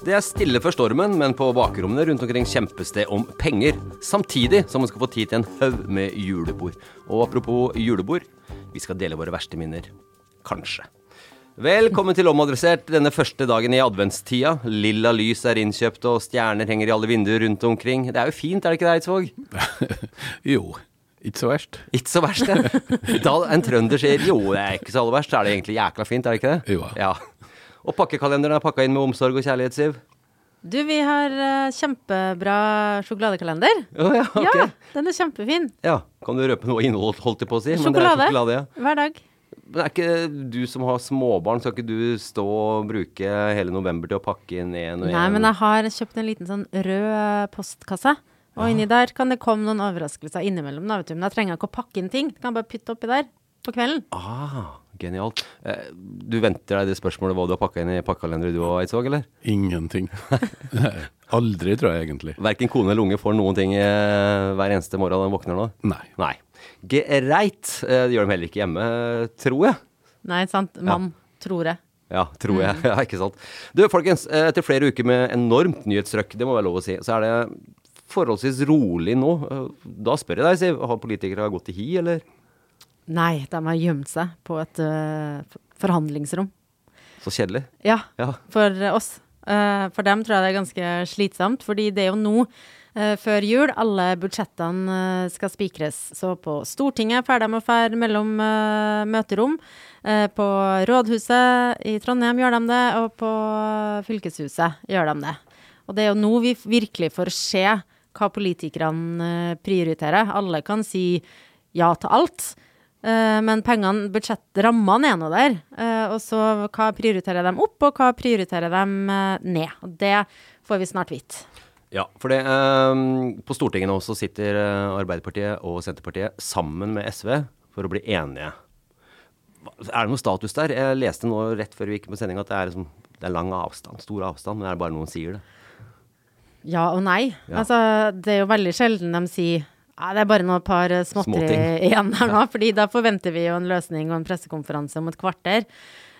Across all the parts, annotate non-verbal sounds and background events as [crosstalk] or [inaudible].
Det er stille før stormen, men på bakrommene rundt omkring kjempes det om penger. Samtidig som man skal få tid til en haug med julebord. Og apropos julebord, vi skal dele våre verste minner. Kanskje. Velkommen til Omadressert denne første dagen i adventstida. Lilla lys er innkjøpt, og stjerner henger i alle vinduer rundt omkring. Det er jo fint, er det ikke det, Eidsvåg? [laughs] jo. Ikke så verst. Ikke så verst, ja. [laughs] Da en trønder sier jo, det er ikke så aller verst, så er det egentlig jækla fint, er det ikke det? Jo. Ja. Og pakkekalenderen er pakka inn med omsorg og kjærlighet, Siv. Du, vi har uh, kjempebra sjokoladekalender. Oh, ja, okay. Ja, den er kjempefin. Ja, Kan du røpe noe innhold, holdt jeg på å si? Sjokolade. sjokolade ja. Hver dag. Men er ikke du som har småbarn, skal ikke du stå og bruke hele november til å pakke inn én og én? Nei, men jeg har kjøpt en liten sånn rød postkasse. Og inni der kan det komme noen overraskelser innimellom. Da, vet du. Men jeg trenger ikke å pakke inn ting. Kan bare putte oppi der på kvelden. Ah, genialt. Eh, Du venter deg det spørsmålet hva du har pakka inn i pakkekalenderen du og Eidsvåg, eller? Ingenting. [laughs] Aldri, tror jeg egentlig. Verken kone eller unge får noen ting eh, hver eneste morgen de våkner nå? Nei. Nei. Greit. Eh, Det gjør de heller ikke hjemme, tror jeg. Nei, sant. Mann, tror jeg. Ja, tror jeg. [laughs] Ja, ikke sant. Du, folkens. Etter flere uker med enormt nyhetstrøkk, det må være lov å si, så er det forholdsvis rolig nå. Da spør jeg deg, Siv. Har politikere gått i hi, eller? Nei, de har gjemt seg på et uh, forhandlingsrom. Så kjedelig. Ja, Ja. for oss. Uh, for dem tror jeg det er ganske slitsomt, fordi det er jo nå, uh, før jul, alle budsjettene skal spikres. Så på Stortinget drar de og drar mellom møterom. På Rådhuset i Trondheim gjør de det, og på Fylkeshuset gjør de det. Og det er jo nå vi virkelig får se hva politikerne prioriterer. Alle kan si ja til alt. Eh, men pengene, budsjettrammene er nå der. Eh, og så hva prioriterer de opp, og hva prioriterer de eh, ned? Og det får vi snart vite. Ja, for det, eh, på Stortinget nå så sitter Arbeiderpartiet og Senterpartiet sammen med SV for å bli enige. Er det noe status der? Jeg leste nå rett før vi gikk på sending at det er, liksom, det er lang avstand, stor avstand, men er det bare noen sier det? Ja og nei. Ja. Altså, det er jo veldig sjelden de sier ja, det er bare noen par eh, småtteri [laughs] igjen her nå, fordi da forventer vi jo en løsning og en pressekonferanse om et kvarter.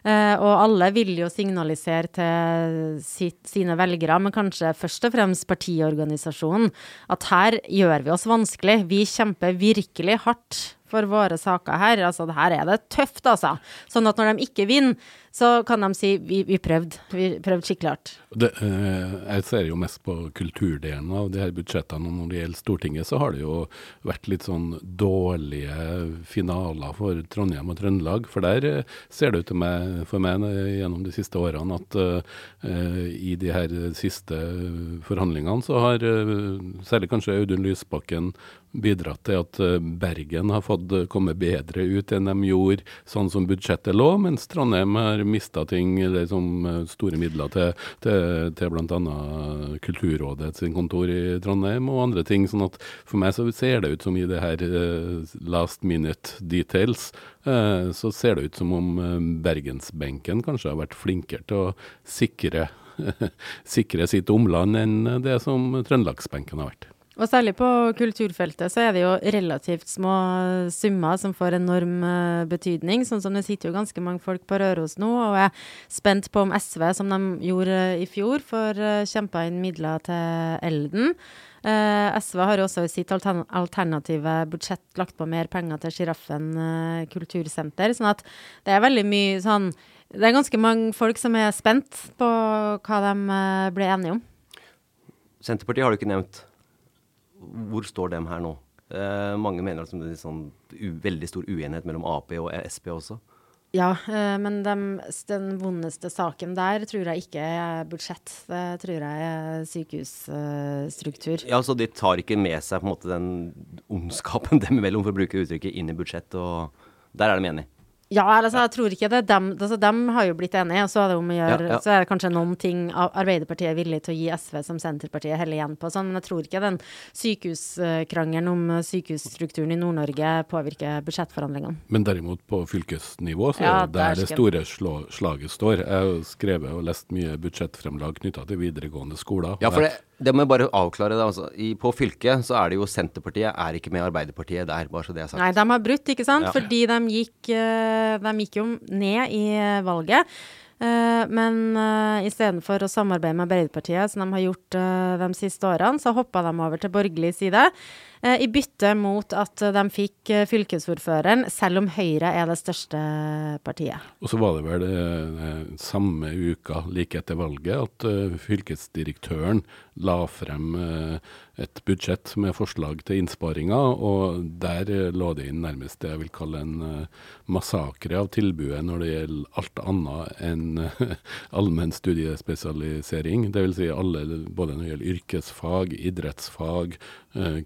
Uh, og alle vil jo signalisere til sitt, sine velgere, men kanskje først og fremst partiorganisasjonen, at her gjør vi oss vanskelig. Vi kjemper virkelig hardt for våre saker her. Altså, her er det tøft, altså. Sånn at når de ikke vinner, så kan de si vi, vi prøvde. Vi prøvde skikkelig hardt. Det, eh, jeg ser jo mest på kulturdelen av de her budsjettene. og Når det gjelder Stortinget, så har det jo vært litt sånn dårlige finaler for Trondheim og Trøndelag. For der eh, ser det ut til meg, for meg eh, gjennom de siste årene at eh, i de her siste forhandlingene så har særlig kanskje Audun Lysbakken bidratt til at eh, Bergen har fått komme kommet bedre ut enn de gjorde sånn som budsjettet lå, mens Trondheim har mista ting, liksom som eh, store midler til, til, til bl.a. Kulturrådet sin kontor i Trondheim og andre ting. sånn at for meg så ser det ut som i det her last minute details, så ser det ut som om bergensbenken kanskje har vært flinkere til å sikre [laughs] sikre sitt omland enn det som trøndelagsbenken har vært. Og særlig på kulturfeltet så er det jo relativt små summer som får enorm uh, betydning. Sånn som det sitter jo ganske mange folk på Røros nå og er spent på om SV, som de gjorde uh, i fjor, får uh, kjempa inn midler til Elden. Uh, SV har jo også i sitt altern alternative budsjett lagt på mer penger til Sjiraffen kultursenter. Sånn at det er veldig mye sånn det er ganske mange folk som er spent på hva de uh, ble enige om. Senterpartiet har du ikke nevnt. Hvor står dem her nå? Eh, mange mener at det er sånn veldig stor uenighet mellom Ap og Sp også. Ja, eh, men de, den vondeste saken der tror jeg ikke er budsjett. Det tror jeg er sykehusstruktur. ja, Så de tar ikke med seg på en måte den ondskapen [laughs] dem imellom, for å bruke uttrykket, inn i budsjett, og der er de enige? Ja, altså, jeg tror ikke det. Dem, altså, dem har jo blitt enige, og så er det om å gjøre ja, ja. Så er det kanskje noen ting Arbeiderpartiet er villig til å gi SV som Senterpartiet heller igjen på. Sånn, men jeg tror ikke den sykehuskrangelen om sykehusstrukturen i Nord-Norge påvirker budsjettforhandlingene. Men derimot på fylkesnivå, så ja, er det der det store slå, slaget står. Jeg har skrevet og lest mye budsjettfremlag knytta til videregående skoler. Ja, for det det må jeg bare avklare. det altså. I, På fylket så er det jo Senterpartiet er ikke med Arbeiderpartiet der, bare så det er sagt. Nei, de har brutt, ikke sant. Ja. Fordi de gikk, eh, de gikk jo ned i valget. Uh, men uh, istedenfor å samarbeide med Arbeiderpartiet, som de har gjort de siste årene, så hoppa de over til borgerlig side. Uh, I bytte mot at de fikk fylkesordføreren, selv om Høyre er det største partiet. Og så var det vel samme uka, like etter valget, at fylkesdirektøren la frem et budsjett med forslag til innsparinger, og der lå det inn nærmest det jeg vil kalle en massakre av tilbudet når det gjelder alt annet enn allmenn studiespesialisering. Dvs. Si alle, både når det gjelder yrkesfag, idrettsfag, uh,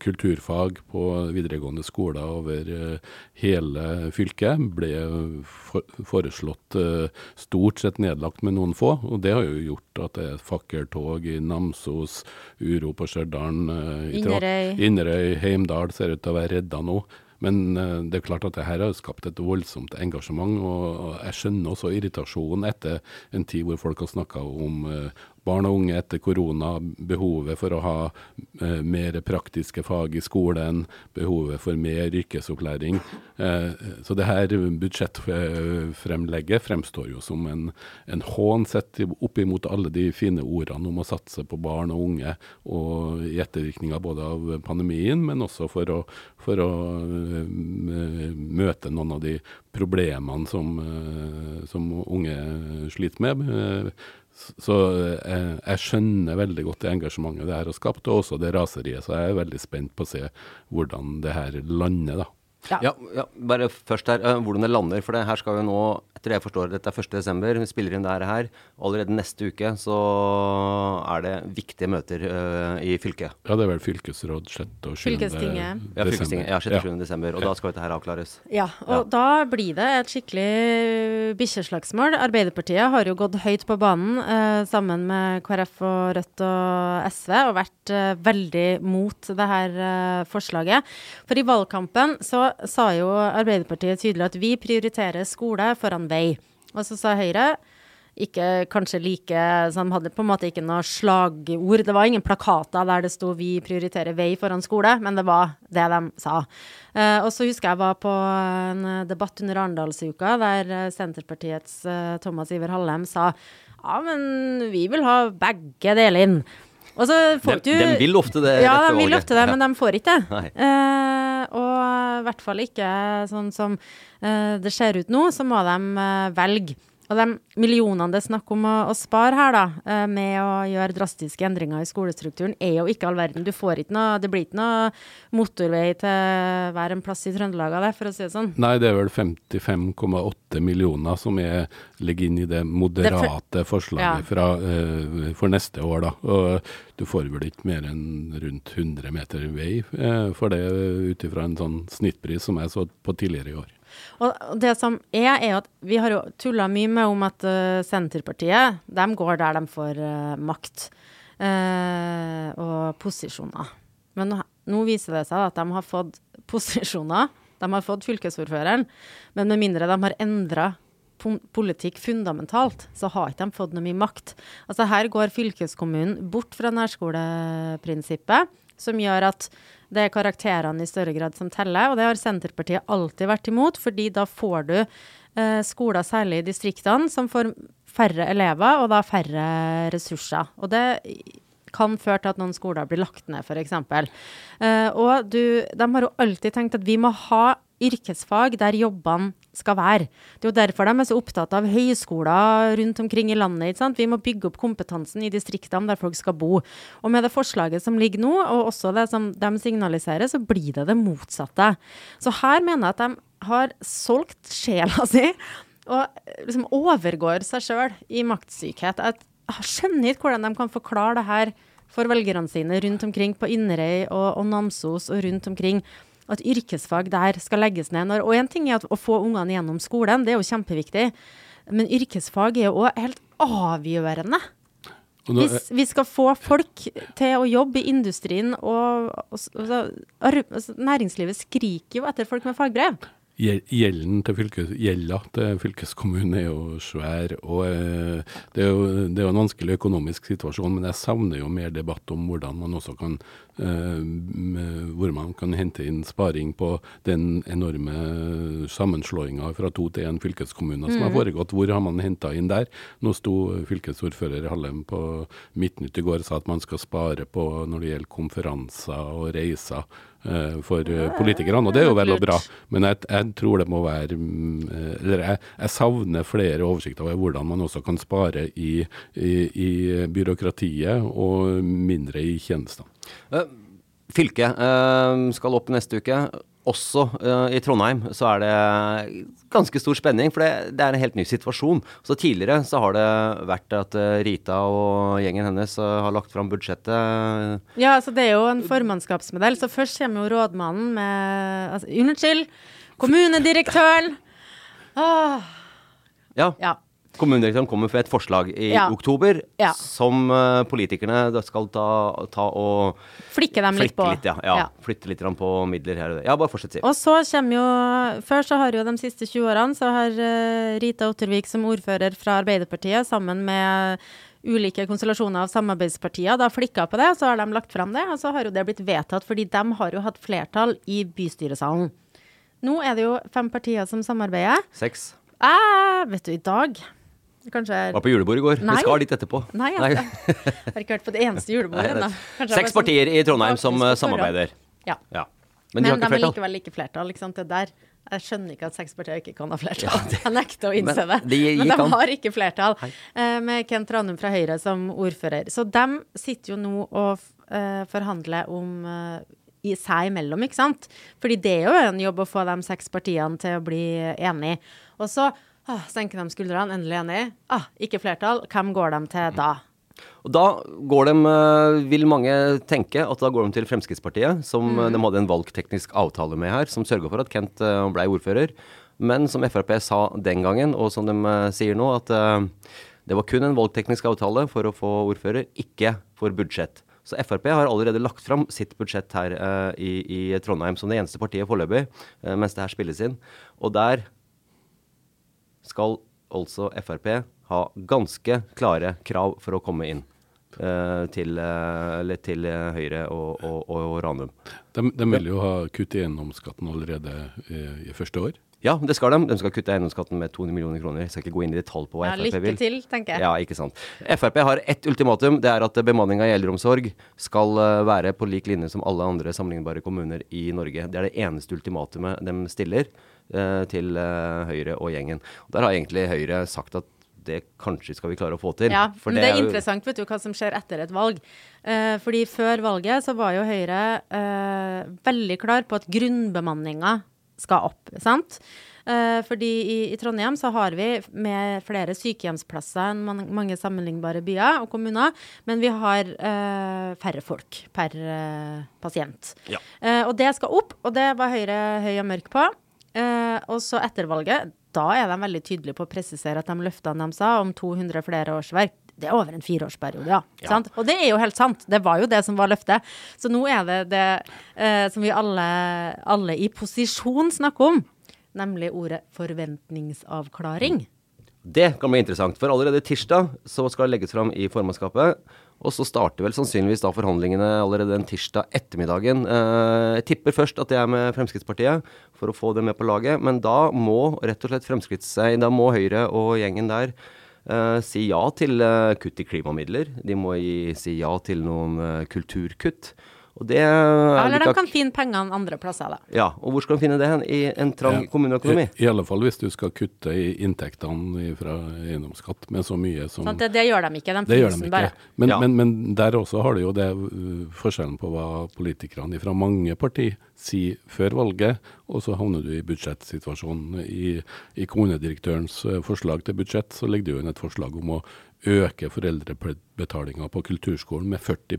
kulturfag på videregående skoler over uh, hele fylket, ble foreslått stort sett nedlagt med noen få. Og det har jo gjort at det er fakkeltog i Namsos, uro på Stjørdal Inderøy. Inderøy, Heimdal ser ut til å være redda nå. Men det er klart at det her har skapt et voldsomt engasjement, og jeg skjønner også irritasjonen etter en tid hvor folk har snakka om barn og unge etter korona, behovet for å ha eh, mer praktiske fag i skolen, behovet for mer yrkesopplæring. Eh, så det her budsjettfremlegget fremstår jo som en, en hån sett opp imot alle de fine ordene om å satse på barn og unge, og i ettervirkninger både av pandemien, men også for å, for å uh, møte noen av de problemene som, uh, som unge sliter med. Så jeg, jeg, skjønner veldig godt det engasjementet det her har skapt, og også det raseriet. Så jeg er veldig spent på å se hvordan det her lander, da. Ja. Ja, ja, bare først her, uh, hvordan det lander. For det her skal jo nå, etter det jeg forstår, dette er 1.12. Vi spiller inn det her. Allerede neste uke så er det viktige møter uh, i fylket. Ja, det er vel fylkesråd 6. og 7. Fylkestinget. Ja, fylkestinget. Ja, 6. og 7. desember. Og da skal dette her avklares. Ja, og da blir det et skikkelig bikkjeslagsmål. Arbeiderpartiet har jo gått høyt på banen uh, sammen med KrF og Rødt og SV og vært veldig mot det her forslaget. For i valgkampen så sa jo Arbeiderpartiet tydelig at vi prioriterer skole foran vei. Og så sa Høyre ikke kanskje like Så de hadde på en måte ikke noe slagord. Det var ingen plakater der det sto 'vi prioriterer vei foran skole', men det var det de sa. Eh, og så husker jeg var på en debatt under Arendalsuka der Senterpartiets eh, Thomas Iver Hallem sa ja, men vi vil ha begge deler inn. Og så får de, du De vil ofte det. Ja, de vil ofte det, men de får ikke det. [laughs] Uh, og i hvert fall ikke sånn som uh, det ser ut nå, så må de uh, velge. Og de millionene det er snakk om å, å spare her, da, eh, med å gjøre drastiske endringer i skolestrukturen, er jo ikke all verden. Du får ikke noe, det blir ikke noe motorvei til hver en plass i Trøndelag av det, for å si det sånn. Nei, det er vel 55,8 millioner som er, ligger inn i det moderate forslaget ja. fra, uh, for neste år, da. Og du får vel ikke mer enn rundt 100 meter vei uh, for det, ut ifra en sånn snittpris som jeg så på tidligere i år. Og det som er, er at vi har jo tulla mye med om at uh, Senterpartiet, de går der de får uh, makt uh, og posisjoner. Men nå, nå, viser det seg at de har fått [laughs] posisjoner. De har fått fylkesordføreren. Men med mindre de har endra politikk fundamentalt, så har ikke de fått noe mye makt. Altså Her går fylkeskommunen bort fra nærskoleprinsippet, som gjør at det er karakterene i større grad som teller. Og det har Senterpartiet alltid vært imot, fordi da får du eh, skoler, særlig i distriktene, som får færre elever, og da færre ressurser. Og det kan føre til at noen skoler blir lagt ned, f.eks. Eh, og du, de har jo alltid tenkt at vi må ha yrkesfag der jobbene skal være. Det er jo derfor de er så opptatt av høyskoler rundt omkring i landet. Vi må bygge opp kompetansen i distriktene der folk skal bo. Og med det forslaget som ligger nå, og også det som de signaliserer, så blir det det motsatte. Så her mener jeg at de har solgt sjela si og liksom overgår seg sjøl i maktsykhet. Jeg skjønner ikke hvordan de kan forklare det her for velgerne sine rundt omkring på Inderøy og, og Namsos og rundt omkring at yrkesfag der skal legges ned. Når, og én ting er å få ungene gjennom skolen, det er jo kjempeviktig. Men yrkesfag er jo òg helt avgjørende. Hvis vi skal få folk til å jobbe i industrien, og, og, og og næringslivet skriker jo etter folk med fagbrev. Gjelden til fylkes, til fylkeskommunen er jo svær. og eh, det, er jo, det er jo en vanskelig økonomisk situasjon, men jeg savner jo mer debatt om hvordan man også kan eh, hvor man kan hente inn sparing på den enorme sammenslåinga fra to til én fylkeskommuner som mm. har foregått. Hvor har man henta inn der? Nå sto fylkesordfører Hallem på Midtnytt i går og sa at man skal spare på når det gjelder konferanser og reiser for eh, politikerne, og det er jo vel og bra. Men jeg, jeg tror det må være mm, eh, Eller jeg, jeg, savner flere oversikter over hvordan man også kan spare i, i, i byråkratiet og mindre i tjenestene. Fylket skal opp neste uke også uh, i Trondheim så er det ganske stor spenning, for det, det, er en helt ny situasjon. Så Tidligere så har det vært at uh, Rita og gjengen hennes uh, har lagt fram budsjettet. Ja, altså det er jo en formannskapsmodell. Så først kommer jo rådmannen med altså, Unnskyld! Kommunedirektøren! Ah. Ja. ja. Kommunedirektøren kommer med et forslag i ja. oktober ja. som uh, politikerne skal ta, ta, og Flikke dem litt på. Litt, ja. ja. Flytte litt på midler her og der. Ja, bare fortsett, si. Og så kommer jo Før så har jo de siste 20 årene så har uh, Rita Ottervik som ordfører fra Arbeiderpartiet sammen med ulike konstellasjoner av samarbeidspartier da flikka på det, så har de lagt fram det, og så har jo det blitt vedtatt, fordi de har jo hatt flertall i bystyresalen. Nå er det jo fem partier som samarbeider. Seks. Eh, vet du, i dag Kanskje Var på julebord i går. Nei. Vi skal dit etterpå. Nei, jeg [laughs] har ikke vært på det eneste julebordet ennå. Seks sånn partier i Trondheim som samarbeider. Ja. ja. Men, de, Men de har likevel ikke flertall. Ikke sant? Det der jeg skjønner ikke at seks partier ikke kan ha flertall. Ja, det, [laughs] jeg nekter å innse det. De, Men de har ikke flertall, uh, med Kent Ranum fra Høyre som ordfører. Så de sitter jo nå og uh, forhandler om uh, i seg imellom, ikke sant? Fordi det er jo en jobb å få de seks partiene til å bli enige. Og så Ah, senker de skuldrene, endelig enig. Ah, ikke flertall. Hvem går de til da? Og Da går de, eh, vil mange tenke at da går de til Fremskrittspartiet, som mm. de hadde en valgteknisk avtale med her, som sørga for at Kent eh, ble ordfører. Men som Frp sa den gangen, og som de eh, sier nå, at det var kun en valgteknisk avtale for å få ordfører, ikke for budsjett. Så Frp har allerede lagt fram sitt budsjett her i, i Trondheim som det eneste partiet foreløpig, mens det her spilles inn. Og der skal altså Frp ha ganske klare krav for å komme inn. Uh, til, uh, til, Høyre og, og, og Ranum. De, de, vil jo ha kutt i eiendomsskatten allerede i, i, første år? Ja, det skal de. De skal kutte eiendomsskatten med 200 millioner kroner. Jeg skal ikke gå inn i detalj på hva ja, Frp vil. Lykke til, tenker jeg. Ja, ikke sant. Frp har ett ultimatum. Det er at bemanninga i eldreomsorg skal være på lik linje som alle andre sammenlignbare kommuner i Norge. Det er det eneste ultimatumet de stiller. Eh, til eh, Høyre og gjengen. Og der har egentlig Høyre sagt at det kanskje skal vi klare å få til. Ja, men det er interessant vet du, hva som skjer etter et valg. Eh, fordi før valget så var jo Høyre eh, veldig klar på at grunnbemanninga skal opp, sant? Eh, fordi i, i Trondheim så har vi med flere sykehjemsplasser enn man, mange sammenlignbare byer og kommuner, men vi har eh, færre folk per pasient. Ja. Eh, og det skal opp, og det var Høyre høy og mørk på. Eh, og så etter valget, da er de veldig tydelige på å presisere at de løftene de sa om 200 flere årsverk, det er over en fireårsperiode, ja. Sant? Og det er jo helt sant. Det var jo det som var løftet. Så nå er det det eh, som vi alle, alle i posisjon snakker om, nemlig ordet forventningsavklaring. Det kan bli interessant, for allerede tirsdag så skal det legges fram i formannskapet. Og så starter vel sannsynligvis da forhandlingene allerede den tirsdag ettermiddagen. Eh, jeg tipper først at det er med Fremskrittspartiet, for å få det med på laget. Men da må rett og slett Fremskritts... Da må Høyre og gjengen der Uh, si ja til uh, kutt i klimamidler. De må gi, si ja til noen uh, kulturkutt. Og det er Eller de kan finne pengene andre plasser, da. Ja, og hvor skal de finne det hen? I en trang Ja. kommuneøkonomi? I, I alle fall hvis du skal kutte i inntektene fra eiendomsskatt med så mye som så Det, det gjør de ikke. De den bare. Men, Ja. men, men der også har du jo det uh, forskjellen på hva politikerne fra mange partier sier før valget, og så havner du i budsjettsituasjonen. I, i kommunedirektørens uh, forslag til budsjett så ligger det jo inn et forslag om å øke foreldrebetalinga på kulturskolen med 40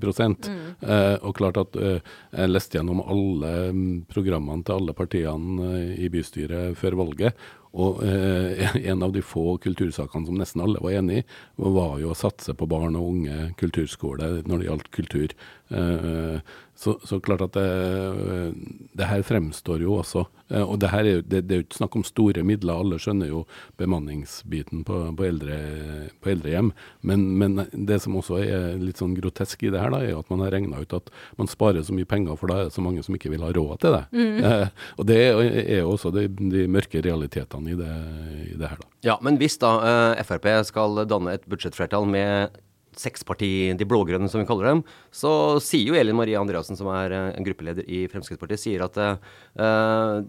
eh, Og klart at eh, Jeg leste gjennom alle mm, programmene til alle partiene eh, i bystyret før valget. Og eh, [laughs] en av de få kultursakene som nesten alle var enig i, var jo å satse på barn og unge kulturskole når det gjaldt kultur. Eh, så, så klart at det, det her fremstår jo også eh, Og det her er jo det, det er jo ikke snakk om store midler, alle skjønner jo bemanningsbiten på, på, eldre, på eldrehjem. Men, men det som også er litt sånn grotesk i det her, da, er jo at man har regna ut at man sparer så mye penger, for da er det så mange som ikke vil ha råd til det. Eh, og det er er jo også de, de mørke realitetene i det, i det her, da. Ja, men hvis da eh, Frp skal danne et budsjettflertall med seksparti, de blågrønne som vi kaller dem, så sier jo Elin Marie Andreassen, som er eh, en gruppeleder i Fremskrittspartiet, sier at uh,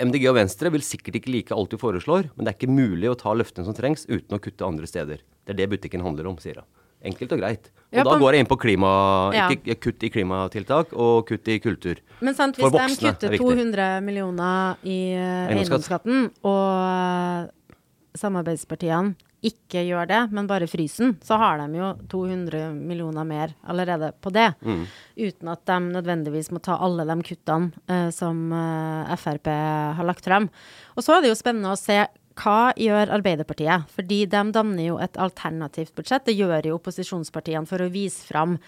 MDG og Venstre vil sikkert ikke like alt du foreslår, men det er ikke mulig å ta løftene som trengs uten å kutte andre steder. Det er det butikken handler om, sier hun. Enkelt og greit. Og Ja, da går jeg inn på klima, Ja. ikke kutt i klimatiltak og kutt i kultur. Men sant, hvis voksne de kutter 200 millioner i eh, eiendomsskatten, og eh, samarbeidspartiene ikke gjør det, men bare fryser den, så har de jo 200 millioner mer allerede på det. Mm. Uten at de nødvendigvis må ta alle de kuttene uh, som uh, Frp har lagt frem. Og så er det jo spennende å se hva gjør Arbeiderpartiet? Fordi de danner jo et alternativt budsjett. Det gjør jo opposisjonspartiene for å vise fram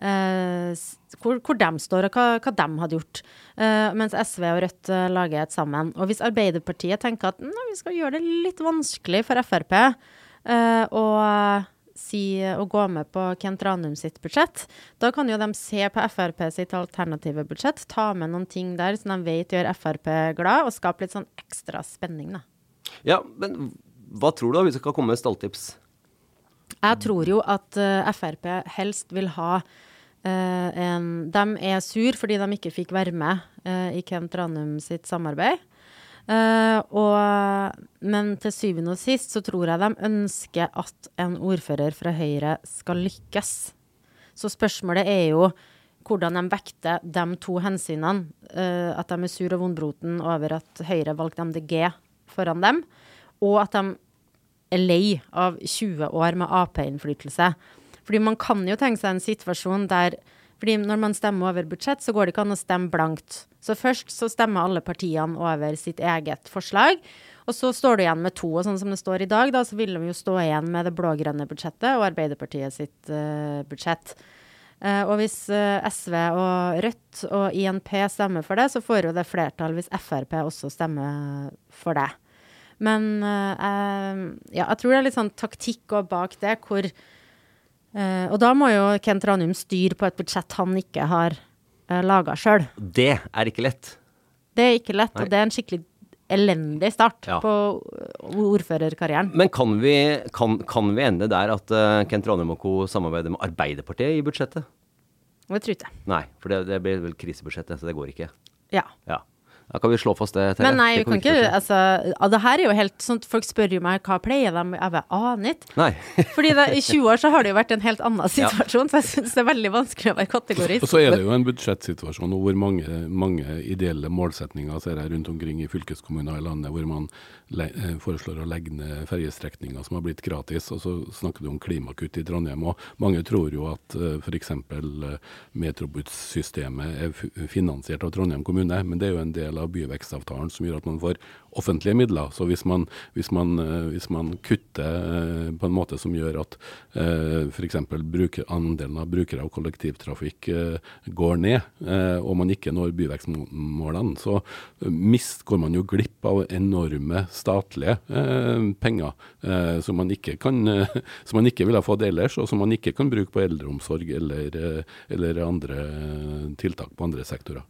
s- hvor, hvor de står, og hva, hva de hadde gjort. Uh, mens SV og Rødt uh, lager et sammen. Og hvis Arbeiderpartiet tenker at «Nei, vi skal gjøre det litt vanskelig for Frp å si, gå med på Kent Ranum sitt budsjett, da kan jo de se på Frp sitt alternative budsjett, ta med noen ting der som de vet gjør Frp glad, og skape litt sånn ekstra spenning, da. Ja, men hva tror du da, hvis det skal komme med stalltips? Jeg tror jo at Frp helst vil ha eh, en De er sur fordi de ikke fikk være med uh, i Kent Ranum sitt samarbeid. Uh, og, men til syvende og sist så tror jeg de ønsker at en ordfører fra Høyre skal lykkes. Så spørsmålet er jo hvordan de vekter de to hensynene. at de er sur og vondbroten over at Høyre valgte MDG foran dem, og at de er lei av 20 år med Ap-innflytelse. Fordi man kan jo tenke seg en situasjon der fordi når man stemmer over budsjett, så går det ikke an å stemme blankt. Så først så stemmer alle partiene over sitt eget forslag, og så står du igjen med to. Og sånn som det står i dag, da, så vil de jo stå igjen med det blå-grønne budsjettet og Arbeiderpartiet sitt uh, budsjett. Uh, og hvis uh, SV og Rødt og INP stemmer for det, så får jo det flertall hvis Frp også stemmer for det. Men eh, ja, jeg tror det er litt sånn taktikk og bak det, hvor eh, Og da må jo Kent Ranum styre på et budsjett han ikke har uh, laga sjøl. Det er ikke lett. Det er ikke lett, Nei. og det er en skikkelig elendig start Ja. på eh, ordførerkarrieren. Men kan vi, kan, kan vi ende der at eh, Kent Ranum og co. samarbeider med Arbeiderpartiet i budsjettet? Det tror jeg ikke. Nei, for det, det blir vel krisebudsjettet, så det går ikke. Ja. Ja. Da kan vi slå fast det, Terje. Men nei, vi kan ikke ikke. Altså, det her er jo helt sånn folk spør jo meg hva pleier de Jeg aner ikke. [laughs] Fordi det, i 20 år så har det jo vært en helt annen [laughs] situasjon, så jeg syns det er veldig vanskelig å være kategorisk. Og så er det jo en budsjettsituasjon hvor mange, mange ideelle målsetninger ser jeg rundt omkring i fylkeskommuner i landet, hvor man le eh, foreslår å legge ned ferjestrekninger som har blitt gratis. Og så snakker du om klimakutt i Trondheim. Og mange tror jo at uh, f.eks. Uh, er finansiert av Trondheim kommune, men det er jo en del av byvekstavtalen som gjør at man får offentlige midler. Så hvis man, hvis man, eh, hvis man kutter eh, på en måte som gjør at uh, f.eks. andelen av brukere av kollektivtrafikk eh, går ned, eh, og man ikke når byvekstmålene, så eh, mist, går man jo glipp av enorme statlige eh, penger eh, som, man ikke kan, eh, [laughs] som man ikke ville fått ellers, og som man ikke kan bruke på eldreomsorg eller, eh, eller andre eh, tiltak på andre sektorer.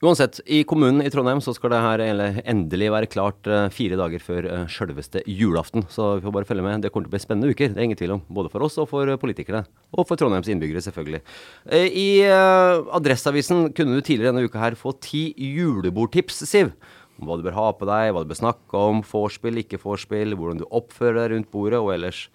Uansett, i kommunen i Trondheim så skal det her endelig være klart eh, fire dager før uh, sjølveste julaften. Så vi får bare følge med. Det kommer til å bli spennende uker, det er ingen tvil om. Både for oss og for eh, politikerne. Og for Trondheims innbyggere, selvfølgelig. Eh, I eh, Adresseavisen kunne du tidligere denne uka her få ti julebordtips, Siv. Om hva du bør ha på deg, hva du bør snakke om, vorspiel, ikke vorspiel, hvordan du oppfører deg rundt bordet, og ellers.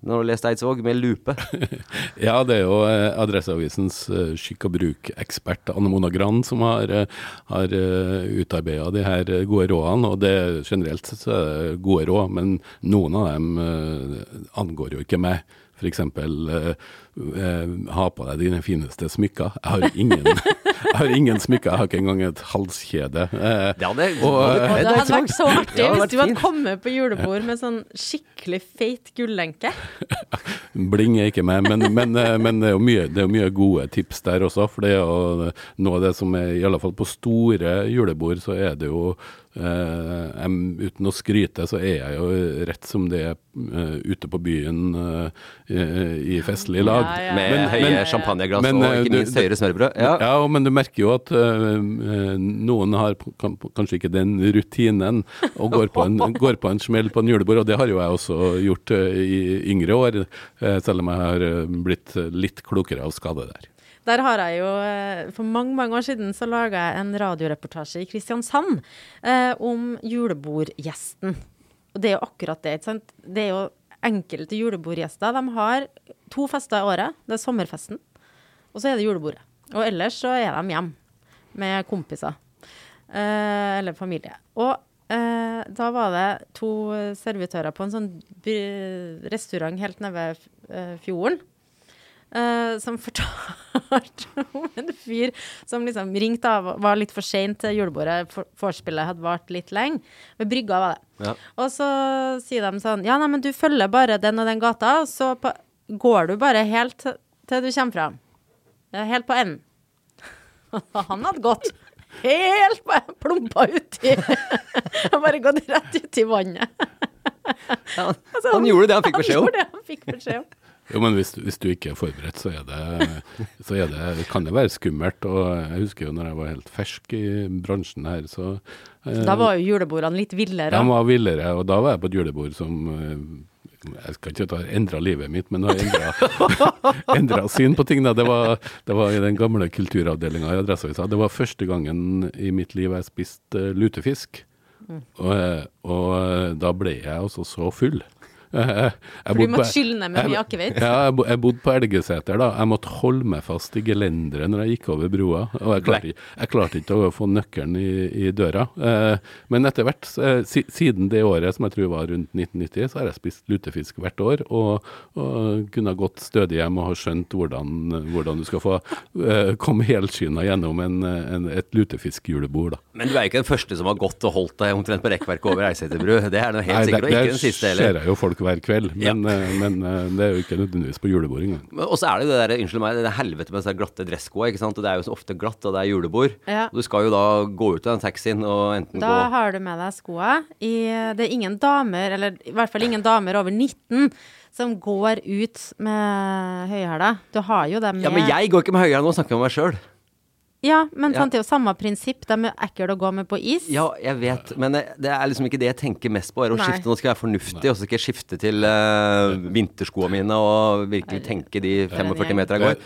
Nå har du lest Eidsvåg med lupe. [laughs] Ja, det er jo eh, Adresseavisens eh, skikk og bruk-ekspert Anne Mona Gran som har, eh, har utarbeida de her gode rådene. Og det generelt så er det gode råd, men noen av dem angår jo ikke meg. F.eks. Uh, ha på deg dine fineste smykker. Jeg har ingen, jeg har ingen smykker, jeg har ikke engang et halskjede. Eh, Det hadde, Og, eh, det hadde Eidsvåg. vært så artig hvis du hadde kommet på julebord med sånn skikkelig feit gullenke. [laughs] Bling er ikke meg, men, men, eh, men det, er jo mye, det er jo mye gode tips der også. For det er jo noe av det som er, i alle fall på store julebord, så er det jo eh, jeg, Uten å skryte, så er jeg jo rett som det er uh, ute på byen uh, i, i festlig lag. Ja, ja, Med men, høye ja. champagneglass Men, og ikke du- minst høyere smørbrød. Ja. Ja, men du merker jo at noen har kan, kanskje ikke den rutinen og går på, en, [laughs] går på en smell på en julebord, og det har jo jeg også gjort i yngre år, selv om jeg har blitt litt klokere av skade der. Der har jeg jo eh, For mange mange år siden så laga jeg en radioreportasje i Kristiansand eh, om julebordgjesten. Og det er jo akkurat det. ikke sant? Det er jo enkelte julebordgjester. De har to fester i året. Det er sommerfesten, og så er det julebordet. Og ellers så er de hjemme med kompiser. Eh, eller familie. Og eh, da var det to servitører på en sånn restaurant helt nede ved eh, fjorden. Eh, som [laughs] fortalte om en fyr som liksom ringte av og var litt for sein til julebordet. For, hadde vart litt lenge. Ved brygga var det. Ja. Og så sier de sånn Ja, nei, men du følger bare den og den gata, og så på, går du bare helt til, til du kommer fram. Helt på enden. [laughs] Han hadde gått helt på plumpa uti [laughs] Og bare gått rett uti vannet. Ja, Altså, han gjorde det han fikk beskjed om. Han gjorde det han fikk beskjed om. Jo, men hvis, hvis du ikke er forberedt, så, er det, så er det, kan det være skummelt. Og jeg husker jo når jeg var helt fersk i bransjen her, så eh, Da var jo julebordene litt villere. De var villere, og da var jeg på et julebord som eh, jeg skal ikke ta endra livet mitt, men har endra [laughs] syn på ting. Da. Det, var, det var i den gamle kulturavdelinga i Adresseavisa. Det var første gangen i mitt liv jeg spiste lutefisk. Og, eh, og eh, da ble jeg altså så full. Eh, jeg For du bodde måtte skylle ned med mye akevitt. Ja, jeg, jeg bodde på Elgeseter da. Jeg måtte holde meg fast i gelenderet når jeg gikk over broa. Og jeg klarte, jeg klarte ikke å få nøkkelen i, i døra. Eh, men etter hvert, eh, siden det året som jeg tror var rundt 1990, så har jeg spist lutefisk hvert år. Og, og kunne ha gått stødig hjem og ha skjønt hvordan, hvordan du skal få eh, komme helskinna gjennom en, en, et lutefiskjulebord. da. Men du er jo ikke den første som har gått og holdt deg omtrent på rekkverket over Eiseterbru. Det er noe helt Nei, sikkert, og det, ikke den siste det heller. ser jeg jo folk hver kveld, men, ja. men eh, det er jo ikke nødvendigvis på julebord engang. Og så er det jo det der, unnskyld meg, det er helvete med disse glatte dresskoa, ikke sant. Og det er jo så ofte glatt, og det er julebord. Ja. Og du skal jo da gå ut av den taxien og enten Da gå har du med deg skoa. I, det er ingen damer, eller i hvert fall ingen damer over 19, som går ut med høyhæla. Du har jo dem med Ja, men jeg går ikke med høyhæla, nå, snakker jeg om meg sjøl. Ja, men Ja. sant, det er jo samme prinsipp. De er ekle å gå med på is. Ja, jeg vet, men det det er liksom ikke det jeg tenker mest på. Er å Nei. skifte, nå skal jeg være fornuftig, og så skal jeg skifte til uh, vinterskoene mine og virkelig tenke de 45 meter jeg går.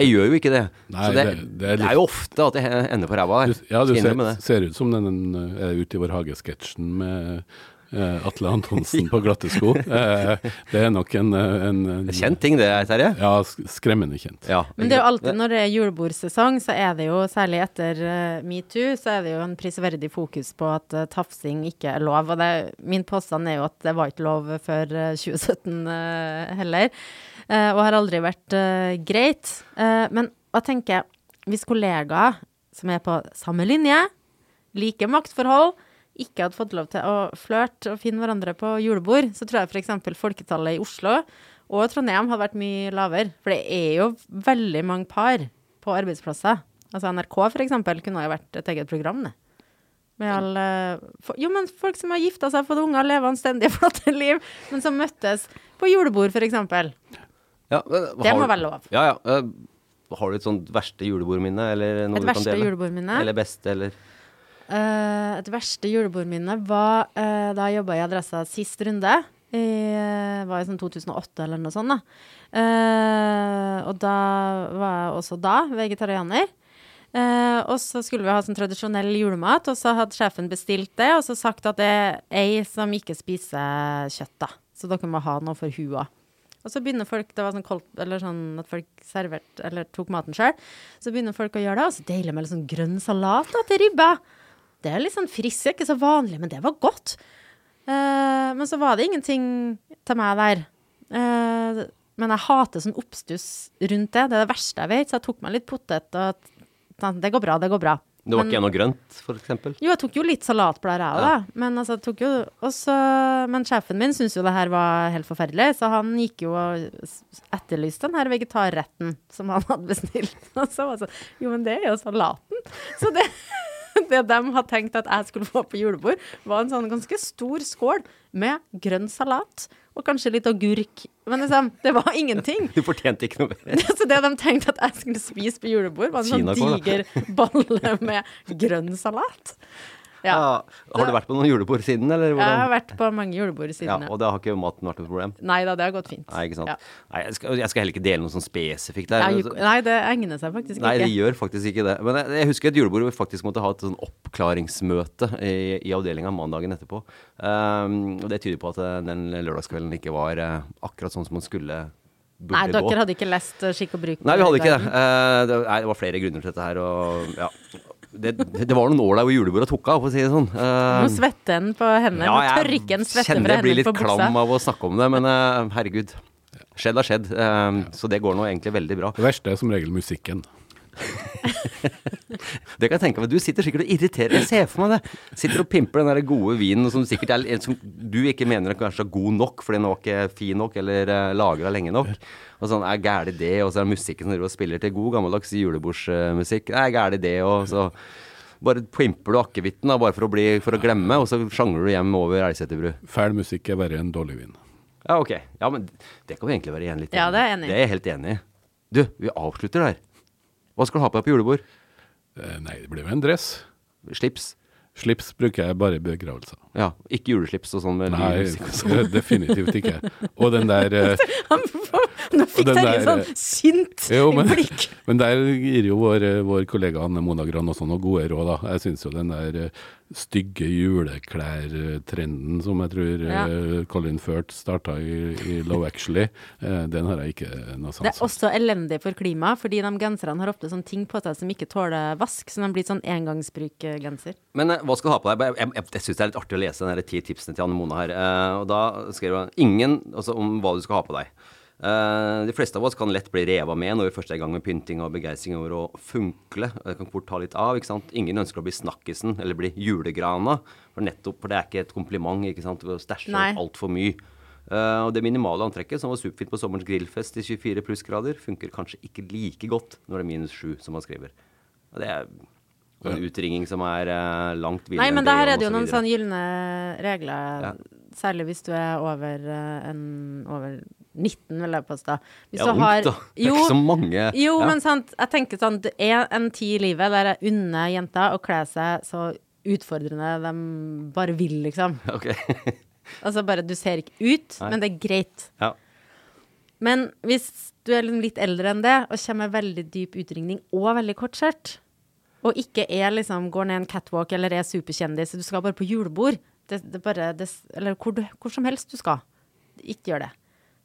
Jeg gjør jo ikke det. Nei, så det, det- det, det er er jo ofte at jeg ender på ræva Du, ja, du ser, ser ut som den eh, er ute i vår hage-sketsjen med eh, Atle Antonsen på glatte sko. [laughs] Eh, det er nok en, eh, en, en Kjent ting det, Terje. Ja, sk- skremmende kjent. Ja. Men det er jo alltid når det er julebordsesong, så er det jo, særlig etter eh, metoo, så er det jo en prisverdig fokus på at eh, tafsing ikke er lov. Og det, min påstand er jo at det var ikke lov før eh, 2017 eh, heller. eh, og har aldri vært eh, greit. Eh, men hva tenker jeg, hvis kollegaer som er på samme linje, like maktforhold, ikke hadde fått lov til å flørte og finne hverandre på julebord, så tror jeg f.eks. folketallet i Oslo og Trondheim hadde vært mye lavere. For det er jo veldig mange par på arbeidsplasser. Altså NRK f.eks. kunne ha vært et eget program, det. Alle for, Jo, men folk som har gifta seg, fått unger, lever anstendige, [laughs] flotte liv, men som møttes på julebord, f.eks. Ja, men Det må være lov. Ja, ja. Eh, Har du et sånt verste julebordminne? Eller noe Et verste julebordminne? Eller beste, eller Eh, et verste julebordminne var uh, da jeg jobba i Adressa sist runde. I, uh, var i sånn 2008 eller noe sånt, da. Eh, og da var jeg også da vegetarianer. Og så skulle vi ha sånn tradisjonell julemat, og så hadde sjefen bestilt det, og så sagt at det er ei som ikke spiser kjøtt, da. Så dere må ha noe for hua. Og så begynner folk, det var sånn, koldt, sånn at folk servert, eller tok maten sjøl. Så begynner folk å gjøre det, og så deilig med litt sånn grønn salat da, til ribba. Det er litt sånn friskt, ikke så vanlig, men det var godt. Uh, men så var det ingenting til meg der. Uh, men jeg hater sånn oppstuss rundt det. Det er det verste jeg vet. Så jeg tok meg litt potet og tenkte det går bra, det går bra. Det var Men- ikke noe grønt, eksempel? jo, jeg tok jo litt salatblader, jeg òg, da. Men, altså, jeg jo, også, men sjefen min syntes jo det her var helt forferdelig, så han gikk jo og etterlyste den her vegetarretten som han hadde bestilt. [laughs] Og så var det sånn Jo, men det er jo salaten. Så det, [laughs] det de hadde tenkt at jeg skulle få på julebord, var en sånn ganske stor skål med grønn salat og kanskje litt agurk. Men liksom, det var ingenting. [laughs] Du fortjente ikke noe mer. [laughs] Så det de tenkte at jeg skulle spise på julebord, var en sånn diger balle med grønn salat. Ja. Ja. Har du vært på noen julebord siden, eller Jeg har vært på mange julebord siden, ja. og da har ikke maten vært noe problem? Nei da, det har gått fint. Nei, ikke sant. Nei, jeg skal, jeg skal heller ikke dele noe sånn spesifikt der. Nei, det egner seg faktisk ikke. Nei, det gjør faktisk ikke det. Men jeg, jeg husker et julebord hvor vi faktisk måtte ha et sånn oppklaringsmøte i, i avdelinga mandagen etterpå. Um, og det tyder på at eh, den lørdagskvelden ikke var uh, akkurat sånn som man skulle Nei, gå. dere hadde ikke lest uh, Skikk og bruk? Nei, vi hadde ikke det. Eh, det, nei, det var flere grunner til dette her. Og, ja. Det, det var noen år der hvor julebordet tok av, for å si det sånn. Uh, Nå svetter en på hendene. ja, Nå jeg tørker en svette kjenner fra jeg blir litt klam av å snakke om det, men uh, herregud. Skjedd har skjedd. eh, så det går nå egentlig veldig bra. Det verste er som regel musikken. Det kan jeg tenke meg. Du sitter sikkert og irriterer Jeg ser for meg det. Sitter og pimper den der gode vinen som sikkert er som du ikke mener er kanskje er god nok fordi den var ikke fin nok eller uh, lagra lenge nok. Og sånn, er gæli det, og så er det musikken som driver og spiller til god gammeldags julebordsmusikk. Er gæli det, og så bare pimper du akevitten da, bare for å, bli, for å glemme, og så sjangler du hjem over Elgseterbru. Fæl musikk er verre enn dårlig vin. Ja, ok. Ja, men det kan vi egentlig være enige litt Ja, det er jeg enig i. Det er jeg helt enig i. Du, vi avslutter der. Hva skal du ha på deg på julebord? Eh, nei, det blir jo en dress. Slips? Slips bruker jeg bare i begravelser. Ja, ikke juleslips og sånn med Nei, og [laughs] definitivt ikke. Og den der eh, [laughs] Nå fikk jeg litt sånn eh, sint Jo, men, blikk. [laughs] men der gir jo vår, eh, vår kollega Anne Mona Gran også noen gode råd. da. Jeg syns jo den der stygge juleklær-trenden som jeg tror Ja. Colin Firth starta i, i Low Actually, den har jeg ikke noe Det er også elendig for klimaet, fordi de genserne har ofte sånne ting på seg som ikke tåler vask, så de blir sånn engangsbruk-genser. Men hva skal du ha på deg? Jeg, jeg, jeg syns det er litt artig å lese de ti tipsene til Anne Mona her. Eh, og da skriver hun ingen altså, om hva du skal ha på deg. Uh, de fleste av oss kan lett bli reva med når vi først er i gang med pynting og begeistring over å funkle. Det kan fort ta litt av. ikke sant? Ingen ønsker å bli snakkisen eller bli julegrana. For nettopp, for det er ikke et kompliment ikke sant? å stæsje altfor mye. Uh, og det minimale antrekket, som var superfint på sommerens grillfest i 24 plussgrader, funker kanskje ikke like godt når det er minus 7, som man skriver. Og det er en utringning som er uh, langt videre Nei, men det der er det jo noen videre. sånne gylne regler, Ja. særlig hvis du er over, uh, en, over 19, vil jeg påstå. Hvis Ja, du ungt, har- da. Det er ikke så mange. Jo, Ja. men sant, jeg tenker sånn, det er en tid i livet der jeg unner jenter å kle seg så utfordrende de bare vil, liksom. [laughs] Okay. Altså bare, du ser ikke ut, Nei. men det er greit. ja. Men hvis du er liksom litt eldre enn det, og kommer med veldig dyp utringning og veldig kort skjørt, og ikke er liksom, går ned en catwalk eller er superkjendis, du skal bare på julebord, det, det bare, det, eller hvor, du, hvor som helst du skal, ikke gjør det.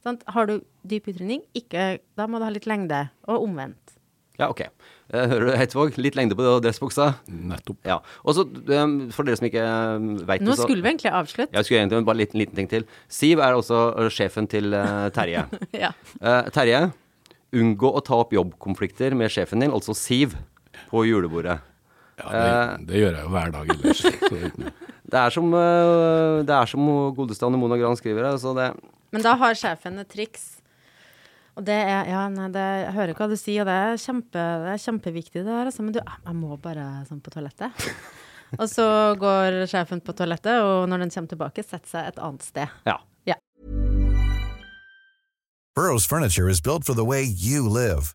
Sant? Har du dyp utrydning, da må du ha litt lengde, og omvendt. Ja, OK. Eh, hører du, Heitvåg? Litt lengde på dressbuksa. Nettopp. Ja. Og så, um, for dere som ikke um, veit Nå skulle vi egentlig avslutte. Jeg skulle egentlig bare en liten, liten ting til. Siv er også sjefen til uh, Terje. [laughs] Ja. Eh, Terje, unngå å ta opp jobbkonflikter med sjefen din, altså Siv, på julebordet. Ja, det, det gjør jeg jo hver dag ellers. [laughs] Det er som, uh, det er som godeste Anne Mona Gran skriver. Altså det, Men da har sjefen et triks. Og det er Ja, nei, det, jeg hører hva du sier, og det er, kjempe, det er kjempeviktig, det der, altså. Men du, jeg må bare sånn på toalettet. [laughs] og så går sjefen på toalettet, og når den kommer tilbake, setter seg et annet sted. ja. Burrow's furniture is built for the way you live.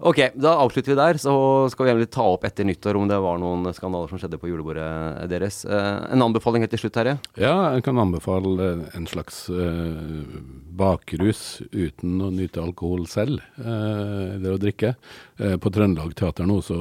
Ok, da avslutter vi der. Så skal vi ta opp etter nyttår om det var noen skandaler som skjedde på julebordet deres. Eh, en anbefaling helt til slutt, Terje? Ja, jeg kan anbefale en slags eh, bakrus uten å nyte alkohol selv, det å drikke. Eh, på Trøndelag Teater nå så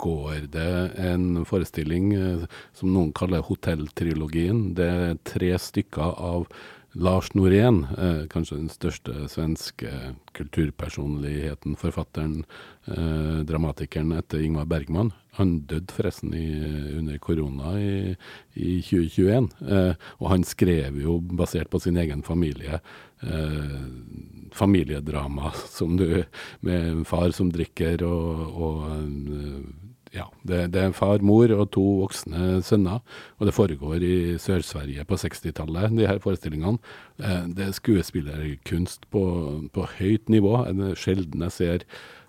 går det en forestilling eh, som noen kaller Hotelltrilogien. Det er tre stykker av Lars Norén, eh, kanskje den største svenske kulturpersonligheten, forfatteren, eh, dramatikeren etter Ingmar Bergman. Han døde forresten i, under korona i, i 2021, eh, og han skrev jo, basert på sin egen familie, eh, familiedrama [laughs] som du, med en far som drikker og, og en, ja, det, det er far, mor og to voksne sønner, og det foregår i Sør-Sverige på 60-tallet, de her forestillingene. Eh, det er skuespillerkunst på, på høyt nivå. Det sjelden jeg ser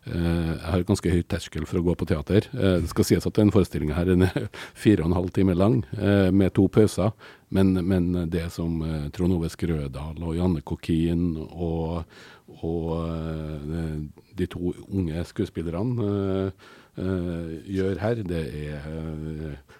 eh, Jeg har ganske høyt terskel for å gå på teater. Eh, det skal sies at den forestillinga her den er [laughs] fire og en halv time lang, med to pauser. Men, men det som Trond Ove Skrødal og Janne Kokin og, og de to unge skuespillerne eh, eh, gjør her, det er eh,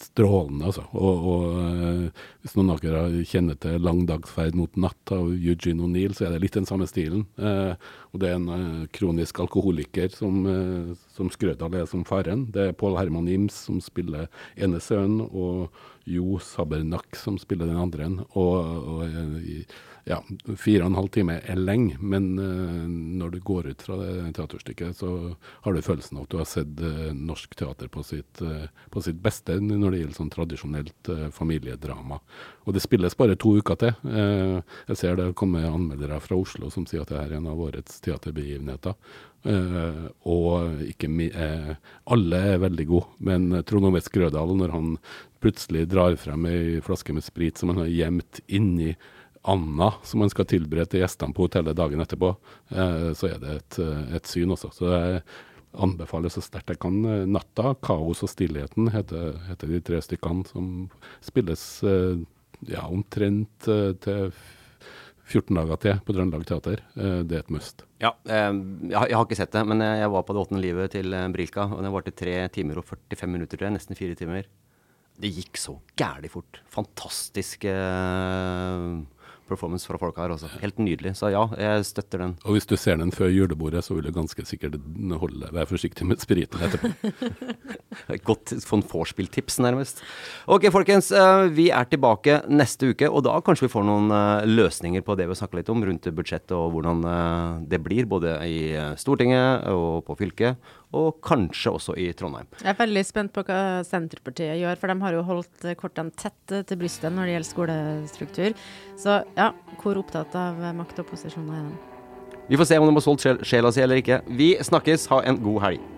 strålende, altså. Og, og hvis noen av dere kjenner til 'Lang dagsferd mot natt' av Eugene O'Neill, så er det litt den samme stilen. Eh, og det er en eh, kronisk alkoholiker som, eh, som Skrødal er som faren. Det er Pål Herman Ims som spiller ene sønnen, og Jo Sabernak som spiller den andre. Og, og ja, fire og en halv time er lenge, men uh, når du går ut fra det teaterstykket, så har du følelsen av at du har sett uh, norsk teater på sitt, uh, på sitt, beste når det gjelder sånn tradisjonelt familiedrama. Og det spilles bare to uker til. jeg ser det kommer anmeldere fra Oslo som sier at det er en av årets teaterbegivenheter. og ikke alle er veldig gode, men Trond Ove Skrødal, når han plutselig drar frem ei flaske med sprit som han har gjemt inni Anna som man skal tilberede til gjestene på hotellet dagen etterpå, eh, så er det et, et, syn også. Så jeg anbefaler så sterkt jeg kan. 'Natta', 'Kaos og stillheten' heter, heter de tre stykkene som spilles eh, ja, omtrent eh, til 14 dager til på Trøndelag Teater. Eh, det er et must. Ja, eh, jeg har, ikke sett det, men jeg var på det åttende livet til Brilka. Og det varte tre timer og 45 minutter, jeg. Nesten fire timer. Det gikk så gæli fort. Fantastisk eh, performance fra folk her. Også. Helt nydelig. Så ja, jeg støtter den. Og hvis du ser den før julebordet, så vil du ganske sikkert holde, være forsiktig med spriten etterpå. [laughs] Godt von vorspiel-tips, nærmest. Ok, folkens. Eh, vi er tilbake neste uke, og da kanskje vi får noen eh, løsninger på det vi snakka litt om rundt budsjettet og hvordan eh, det blir, både i Stortinget og på fylket og kanskje også i Trondheim. Jeg er veldig spent på hva Senterpartiet gjør, for de har jo holdt kortene tett til brystet når det gjelder skolestruktur. Så ja, hvor opptatt av makt og posisjon er de? Vi får se om de har solgt sjela si eller ikke. Vi snakkes. Ha en god helg.